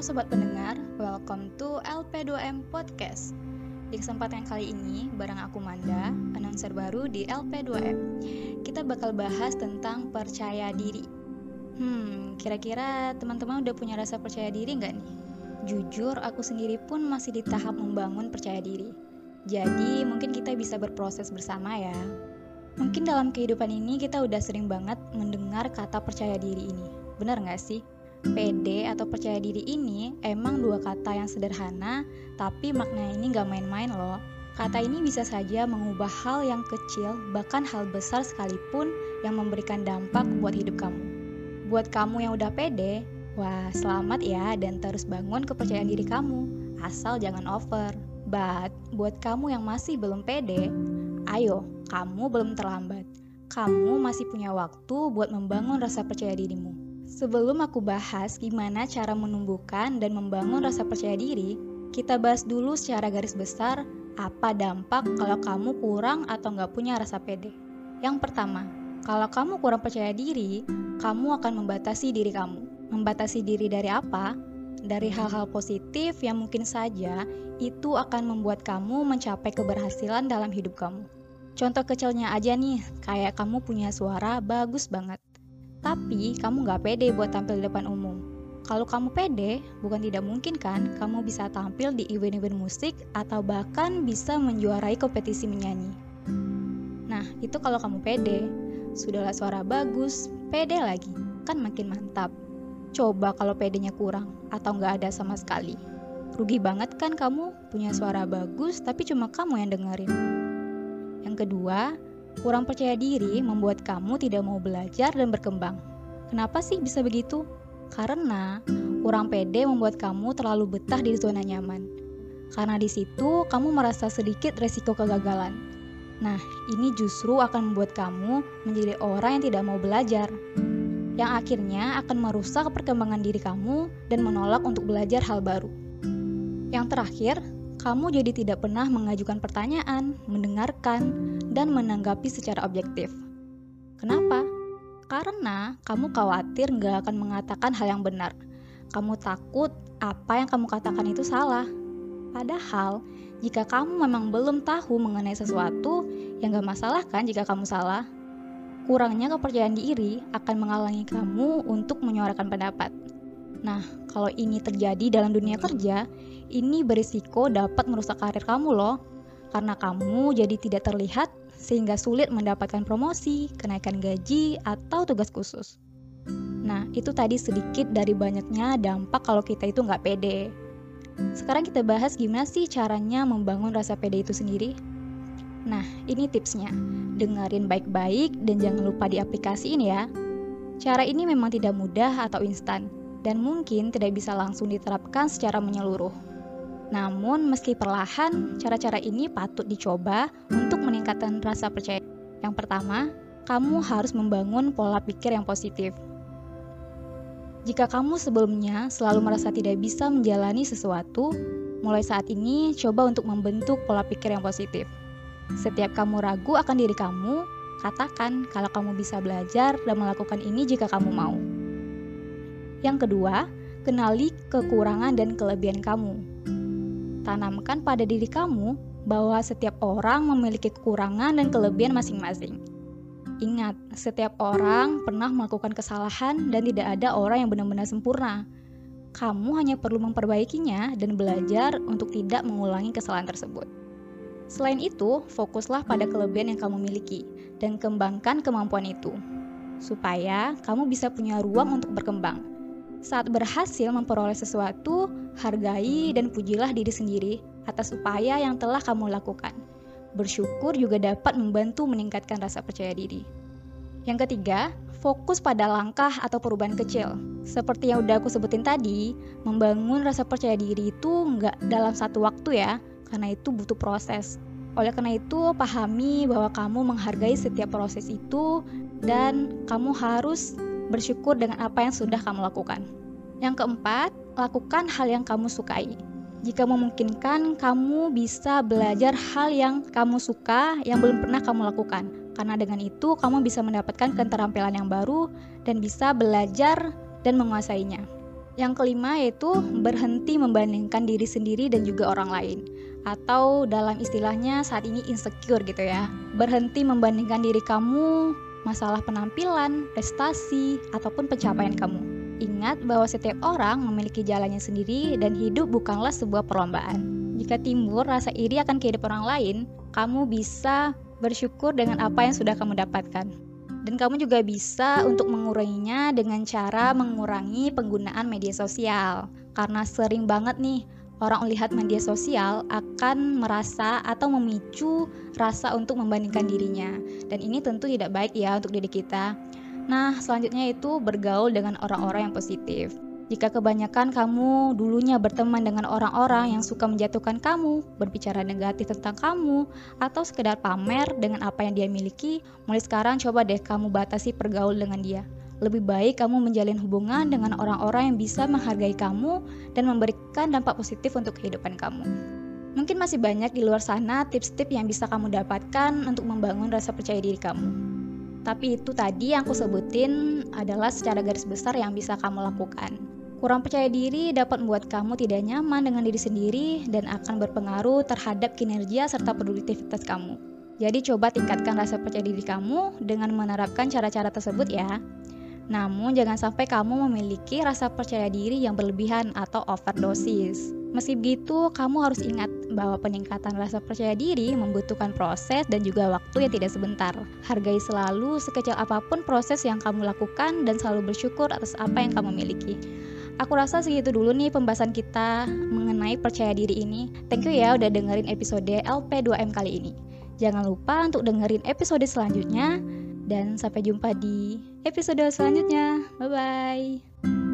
sobat pendengar, welcome to LP2M Podcast. Di kesempatan kali ini, bareng aku Manda, announcer baru di LP2M. Kita bakal bahas tentang percaya diri. Hmm, kira-kira teman-teman udah punya rasa percaya diri nggak nih? Jujur, aku sendiri pun masih di tahap membangun percaya diri. Jadi, mungkin kita bisa berproses bersama ya. Mungkin dalam kehidupan ini kita udah sering banget mendengar kata percaya diri ini. Benar nggak sih? Pede atau percaya diri ini emang dua kata yang sederhana, tapi makna ini gak main-main loh. Kata ini bisa saja mengubah hal yang kecil, bahkan hal besar sekalipun yang memberikan dampak buat hidup kamu. Buat kamu yang udah pede, wah selamat ya dan terus bangun kepercayaan diri kamu, asal jangan over. But, buat kamu yang masih belum pede, ayo, kamu belum terlambat. Kamu masih punya waktu buat membangun rasa percaya dirimu. Sebelum aku bahas gimana cara menumbuhkan dan membangun rasa percaya diri, kita bahas dulu secara garis besar apa dampak kalau kamu kurang atau nggak punya rasa pede. Yang pertama, kalau kamu kurang percaya diri, kamu akan membatasi diri kamu. Membatasi diri dari apa? Dari hal-hal positif yang mungkin saja itu akan membuat kamu mencapai keberhasilan dalam hidup kamu. Contoh kecilnya aja nih, kayak kamu punya suara bagus banget. Tapi kamu gak pede buat tampil di depan umum. Kalau kamu pede, bukan tidak mungkin kan kamu bisa tampil di event-event musik atau bahkan bisa menjuarai kompetisi menyanyi. Nah, itu kalau kamu pede. Sudahlah suara bagus, pede lagi, kan makin mantap. Coba kalau pedenya kurang atau nggak ada sama sekali. Rugi banget kan kamu punya suara bagus tapi cuma kamu yang dengerin. Yang kedua, Kurang percaya diri membuat kamu tidak mau belajar dan berkembang. Kenapa sih bisa begitu? Karena kurang pede membuat kamu terlalu betah di zona nyaman. Karena di situ kamu merasa sedikit resiko kegagalan. Nah, ini justru akan membuat kamu menjadi orang yang tidak mau belajar. Yang akhirnya akan merusak perkembangan diri kamu dan menolak untuk belajar hal baru. Yang terakhir, kamu jadi tidak pernah mengajukan pertanyaan, mendengarkan, dan menanggapi secara objektif. Kenapa? Karena kamu khawatir nggak akan mengatakan hal yang benar. Kamu takut apa yang kamu katakan itu salah. Padahal, jika kamu memang belum tahu mengenai sesuatu, yang gak masalah kan jika kamu salah. Kurangnya kepercayaan diri akan menghalangi kamu untuk menyuarakan pendapat. Nah, kalau ini terjadi dalam dunia kerja, ini berisiko dapat merusak karir kamu loh. Karena kamu jadi tidak terlihat sehingga sulit mendapatkan promosi, kenaikan gaji, atau tugas khusus. Nah, itu tadi sedikit dari banyaknya dampak kalau kita itu nggak pede. Sekarang kita bahas gimana sih caranya membangun rasa pede itu sendiri. Nah, ini tipsnya. Dengerin baik-baik dan jangan lupa diaplikasiin ya. Cara ini memang tidak mudah atau instan, dan mungkin tidak bisa langsung diterapkan secara menyeluruh. Namun, meski perlahan, cara-cara ini patut dicoba untuk meningkatkan rasa percaya. Yang pertama, kamu harus membangun pola pikir yang positif. Jika kamu sebelumnya selalu merasa tidak bisa menjalani sesuatu, mulai saat ini coba untuk membentuk pola pikir yang positif. Setiap kamu ragu akan diri kamu, katakan kalau kamu bisa belajar dan melakukan ini jika kamu mau. Yang kedua, kenali kekurangan dan kelebihan kamu. Tanamkan pada diri kamu bahwa setiap orang memiliki kekurangan dan kelebihan masing-masing. Ingat, setiap orang pernah melakukan kesalahan dan tidak ada orang yang benar-benar sempurna. Kamu hanya perlu memperbaikinya dan belajar untuk tidak mengulangi kesalahan tersebut. Selain itu, fokuslah pada kelebihan yang kamu miliki dan kembangkan kemampuan itu, supaya kamu bisa punya ruang untuk berkembang saat berhasil memperoleh sesuatu, hargai dan pujilah diri sendiri atas upaya yang telah kamu lakukan. Bersyukur juga dapat membantu meningkatkan rasa percaya diri. Yang ketiga, fokus pada langkah atau perubahan kecil. Seperti yang udah aku sebutin tadi, membangun rasa percaya diri itu nggak dalam satu waktu ya, karena itu butuh proses. Oleh karena itu, pahami bahwa kamu menghargai setiap proses itu dan kamu harus bersyukur dengan apa yang sudah kamu lakukan. Yang keempat, lakukan hal yang kamu sukai. Jika memungkinkan, kamu bisa belajar hal yang kamu suka yang belum pernah kamu lakukan. Karena dengan itu, kamu bisa mendapatkan keterampilan yang baru dan bisa belajar dan menguasainya. Yang kelima yaitu berhenti membandingkan diri sendiri dan juga orang lain atau dalam istilahnya saat ini insecure gitu ya. Berhenti membandingkan diri kamu masalah penampilan, prestasi, ataupun pencapaian kamu. Ingat bahwa setiap orang memiliki jalannya sendiri dan hidup bukanlah sebuah perlombaan. Jika timbul rasa iri akan kehidupan orang lain, kamu bisa bersyukur dengan apa yang sudah kamu dapatkan. Dan kamu juga bisa untuk menguranginya dengan cara mengurangi penggunaan media sosial. Karena sering banget nih orang melihat media sosial akan merasa atau memicu rasa untuk membandingkan dirinya. Dan ini tentu tidak baik ya untuk diri kita. Nah, selanjutnya itu bergaul dengan orang-orang yang positif. Jika kebanyakan kamu dulunya berteman dengan orang-orang yang suka menjatuhkan kamu, berbicara negatif tentang kamu, atau sekedar pamer dengan apa yang dia miliki, mulai sekarang coba deh kamu batasi pergaul dengan dia. Lebih baik kamu menjalin hubungan dengan orang-orang yang bisa menghargai kamu dan memberikan dampak positif untuk kehidupan kamu. Mungkin masih banyak di luar sana tips-tips yang bisa kamu dapatkan untuk membangun rasa percaya diri kamu. Tapi itu tadi yang aku sebutin adalah secara garis besar yang bisa kamu lakukan. Kurang percaya diri dapat membuat kamu tidak nyaman dengan diri sendiri dan akan berpengaruh terhadap kinerja serta produktivitas kamu. Jadi coba tingkatkan rasa percaya diri kamu dengan menerapkan cara-cara tersebut ya. Namun jangan sampai kamu memiliki rasa percaya diri yang berlebihan atau overdosis. Meski begitu, kamu harus ingat bahwa peningkatan rasa percaya diri membutuhkan proses dan juga waktu yang tidak sebentar. Hargai selalu sekecil apa pun proses yang kamu lakukan dan selalu bersyukur atas apa yang kamu miliki. Aku rasa segitu dulu nih pembahasan kita mengenai percaya diri ini. Thank you ya udah dengerin episode LP2M kali ini. Jangan lupa untuk dengerin episode selanjutnya dan sampai jumpa di episode selanjutnya. Bye bye.